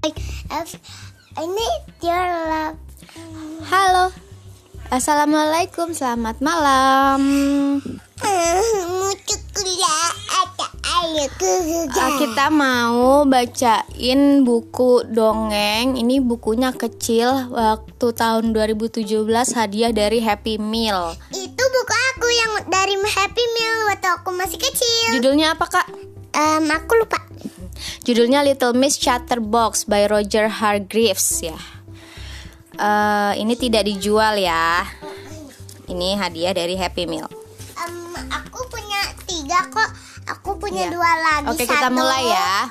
Ini dia love. Halo. Assalamualaikum, selamat malam. Ah, kita mau bacain buku dongeng. Ini bukunya kecil waktu tahun 2017 hadiah dari Happy Meal. Itu buku aku yang dari Happy Meal waktu aku masih kecil. Judulnya apa, Kak? Em, aku lupa. Judulnya Little Miss Chatterbox by Roger Hargreaves ya. Eh, ini tidak dijual ya. Ini hadiah dari Happy Meal. Em, aku punya tiga kok. Aku punya Ya. dua lagi. Oke, kita Satu. mulai ya.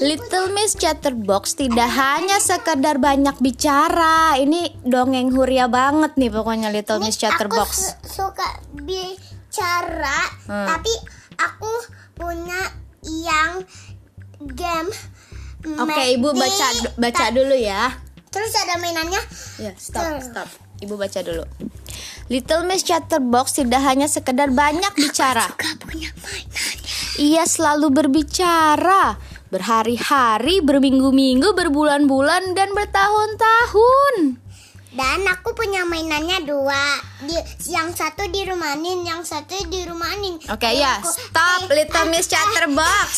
Little Miss Chatterbox tidak hanya sekedar banyak bicara. Ini dongeng huria banget nih pokoknya Little Ini Miss Chatterbox. Aku su- suka bicara, Hmm. tapi aku punya yang game. Oke, Ibu Magic. baca baca dulu ya. Terus ada mainannya. Ya, stop, stop. Ibu baca dulu. Little Miss Chatterbox tidak hanya sekedar banyak bicara. Gak punya mainannya. Ia selalu berbicara berhari-hari, berminggu-minggu, berbulan-bulan dan bertahun-tahun. Dan aku punya mainannya dua. Di, yang satu di rumah Nin, yang satu di rumah Nin. Oke Jadi ya, aku- stop eh, Little Miss Chatterbox.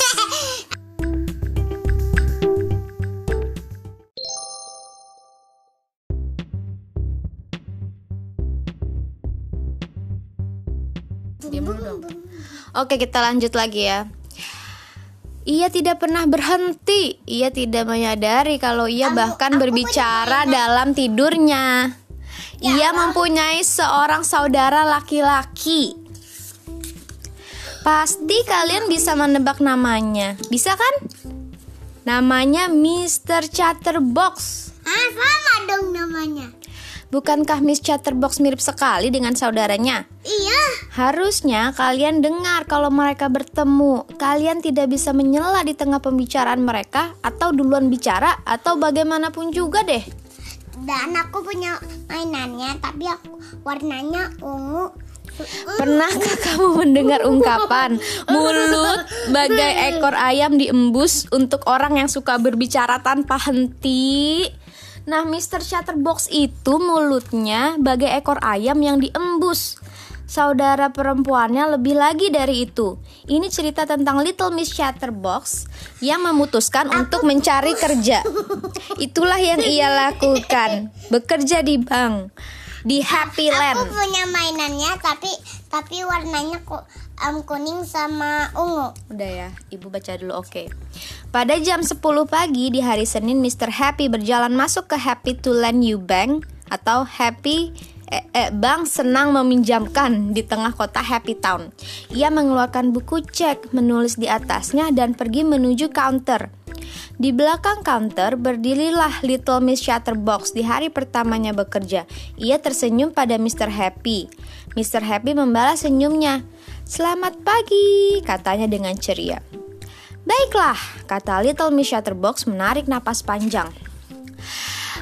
Diam dulu dong. Oke, kita lanjut lagi ya. Ia tidak pernah berhenti. Ia tidak menyadari kalau ia bahkan berbicara dalam tidurnya. Ia mempunyai seorang saudara laki-laki. Pasti kalian bisa menebak namanya. Bisa kan? Namanya Mr. Chatterbox. Ah, sama dong namanya. Bukankah Miss Chatterbox mirip sekali dengan saudaranya? Iya. Harusnya kalian dengar kalau mereka bertemu. Kalian tidak bisa menyela di tengah pembicaraan mereka atau duluan bicara atau bagaimanapun juga deh. Dan aku punya mainannya, tapi aku warnanya ungu. Pernahkah kamu mendengar ungkapan mulut bagai ekor ayam diembus untuk orang yang suka berbicara tanpa henti? Nah, Mr. Chatterbox itu mulutnya bagai ekor ayam yang diembus. Saudara perempuannya lebih lagi dari itu. Ini cerita tentang Little Miss Chatterbox yang memutuskan untuk mencari kerja. Itulah yang ia lakukan, bekerja di bank di Happy Land. Aku punya mainannya, tapi tapi warnanya kok em, kuning sama ungu. Udah ya, ibu baca dulu oke. Pada jam 10 pagi di hari Senin, Mr. Happy berjalan masuk ke Happy to Lend You Bank atau Happy eh, eh, Bank senang meminjamkan di tengah kota Happy Town. Ia mengeluarkan buku cek, menulis di atasnya dan pergi menuju counter. Di belakang counter berdirilah Little Miss Chatterbox di hari pertamanya bekerja. Ia tersenyum pada Mr. Happy. Mr. Happy membalas senyumnya. Selamat pagi, katanya dengan ceria. Baiklah, kata Little Miss Chatterbox menarik napas panjang.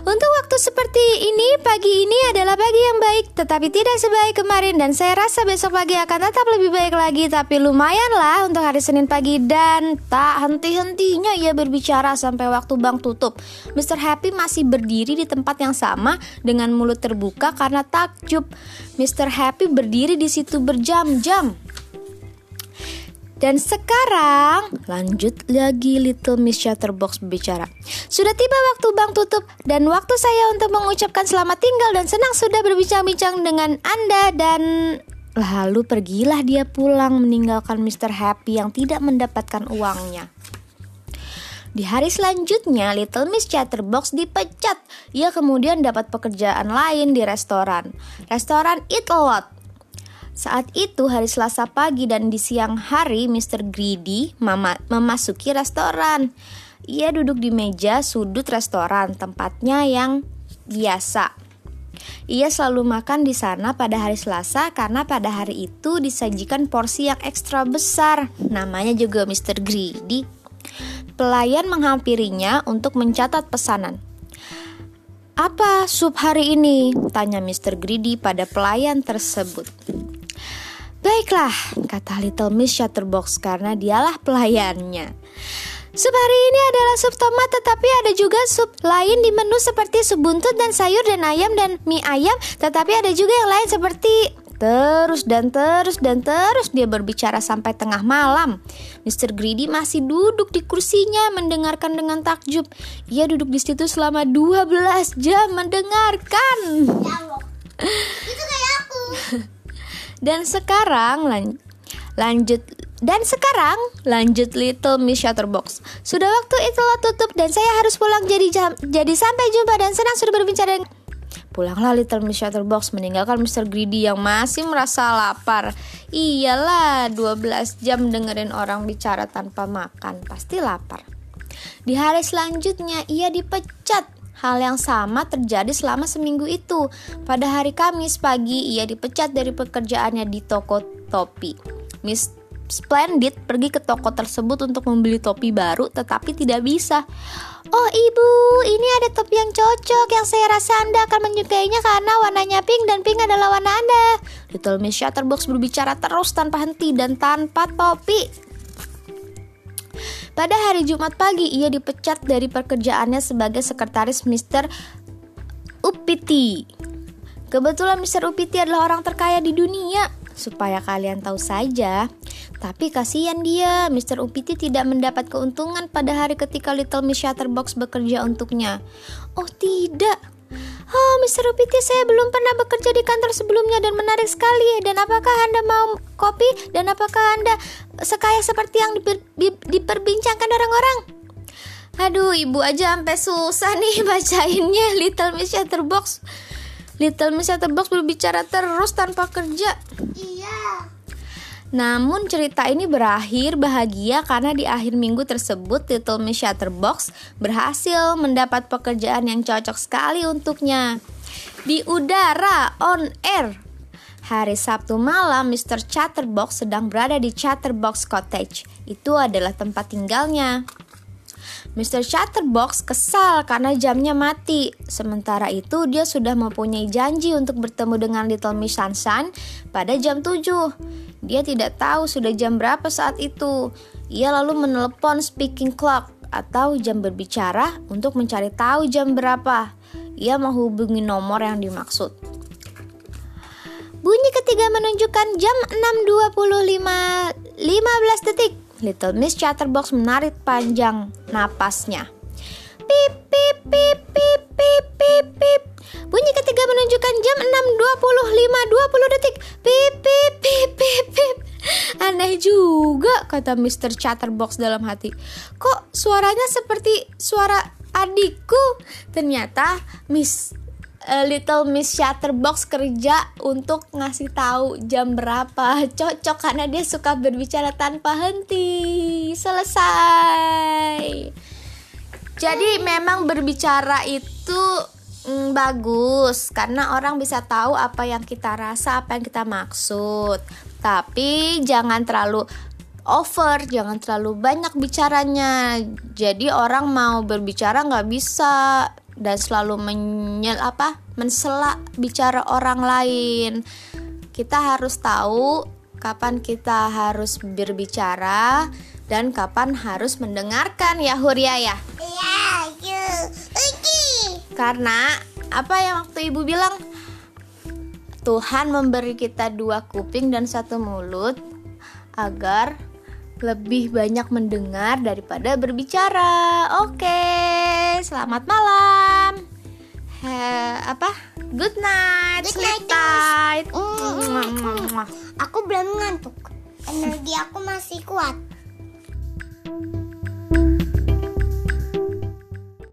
Untuk waktu seperti ini, pagi ini adalah pagi yang baik, tetapi tidak sebaik kemarin dan saya rasa besok pagi akan tetap lebih baik lagi, tapi lumayanlah untuk hari Senin pagi dan tak henti-hentinya ia berbicara sampai waktu bank tutup. Mr. Happy masih berdiri di tempat yang sama dengan mulut terbuka karena takjub. Mr. Happy berdiri di situ berjam-jam. Dan sekarang lanjut lagi Little Miss Chatterbox berbicara. Sudah tiba waktu bank tutup dan waktu saya untuk mengucapkan selamat tinggal dan senang sudah berbincang-bincang dengan Anda dan lalu pergilah dia pulang meninggalkan Mr. Happy yang tidak mendapatkan uangnya. Di hari selanjutnya, Little Miss Chatterbox dipecat. Ia kemudian dapat pekerjaan lain di restoran. Restoran Eat A Lot. Saat itu hari Selasa pagi dan di siang hari Mr. Greedy mama- memasuki restoran. Ia duduk di meja sudut restoran, tempatnya yang biasa. Ia selalu makan di sana pada hari Selasa karena pada hari itu disajikan porsi yang ekstra besar. Namanya juga Mr. Greedy. Pelayan menghampirinya untuk mencatat pesanan. Apa sup hari ini? Tanya Mr. Greedy pada pelayan tersebut. Baiklah, kata Little Miss Shutterbox karena dialah pelayannya. Sup hari ini adalah sup tomat tetapi ada juga sup lain di menu seperti sup buntut dan sayur dan ayam dan mie ayam tetapi ada juga yang lain seperti Terus dan terus dan terus dia berbicara sampai tengah malam. Mr. Greedy masih duduk di kursinya mendengarkan dengan takjub. Ia duduk di situ selama 12 jam mendengarkan. Itu kayak aku. Dan sekarang lan lanjut dan sekarang lanjut Little Miss Shutterbox. Sudah waktu itulah tutup dan saya harus pulang jadi jam, jadi sampai jumpa dan senang sudah berbicara dengan Pulanglah Little Miss Shutterbox meninggalkan Mr. Greedy yang masih merasa lapar. Iyalah, 12 jam dengerin orang bicara tanpa makan, pasti lapar. Di hari selanjutnya ia dipecat. Hal yang sama terjadi selama seminggu itu. Pada hari Kamis pagi ia dipecat dari pekerjaannya di toko topi. Miss Splendid pergi ke toko tersebut untuk membeli topi baru tetapi tidak bisa. Oh ibu, ini ada topi yang cocok yang saya rasa Anda akan menyukainya karena warnanya pink dan pink adalah warna Anda. Little Miss Shutterbox berbicara terus tanpa henti dan tanpa topi. Pada hari Jumat pagi, ia dipecat dari pekerjaannya sebagai sekretaris Mr. Upiti. Kebetulan Mr. Upiti adalah orang terkaya di dunia. Supaya kalian tahu saja, tapi kasihan dia, Mr. Upiti tidak mendapat keuntungan pada hari ketika Little Miss Shutterbox bekerja untuknya. Oh tidak, Oh, Mr. Upiti, saya belum pernah bekerja di kantor sebelumnya dan menarik sekali. Dan apakah Anda mau kopi? Dan apakah Anda sekaya seperti yang diper, di, diperbincangkan orang-orang? Aduh, ibu aja sampai susah nih bacainnya Little Miss Shutterbox. Little Miss Shutterbox berbicara terus tanpa kerja. Iya. Namun cerita ini berakhir bahagia karena di akhir minggu tersebut Little Miss Shutterbox berhasil mendapat pekerjaan yang cocok sekali untuknya. Di udara on air. Hari Sabtu malam Mr. Chatterbox sedang berada di Chatterbox Cottage. Itu adalah tempat tinggalnya. Mr. Chatterbox kesal karena jamnya mati. Sementara itu dia sudah mempunyai janji untuk bertemu dengan Little Miss Sunshine pada jam 7. Dia tidak tahu sudah jam berapa saat itu. Ia lalu menelepon speaking clock atau jam berbicara untuk mencari tahu jam berapa. Ia menghubungi nomor yang dimaksud. Bunyi ketiga menunjukkan jam 6.25 15 detik. Little Miss Chatterbox menarik panjang napasnya. Pip pip pip pip pip pip pip. Bunyi ketiga menunjukkan jam 6.25 20 detik. Juga kata Mr. Chatterbox dalam hati. Kok suaranya seperti suara adikku? Ternyata Miss uh, Little Miss Chatterbox kerja untuk ngasih tahu jam berapa. Cocok karena dia suka berbicara tanpa henti. Selesai. Jadi memang berbicara itu mm, bagus karena orang bisa tahu apa yang kita rasa, apa yang kita maksud. Tapi jangan terlalu over, jangan terlalu banyak bicaranya. Jadi orang mau berbicara nggak bisa dan selalu menyel apa mensela bicara orang lain. Kita harus tahu kapan kita harus berbicara dan kapan harus mendengarkan ya Huria ya. Karena apa yang waktu ibu bilang Tuhan memberi kita dua kuping dan satu mulut agar lebih banyak mendengar daripada berbicara. Oke, selamat malam. He, apa? Good night. Good sleep night, tight. Mm. Aku belum ngantuk. Energi aku masih kuat.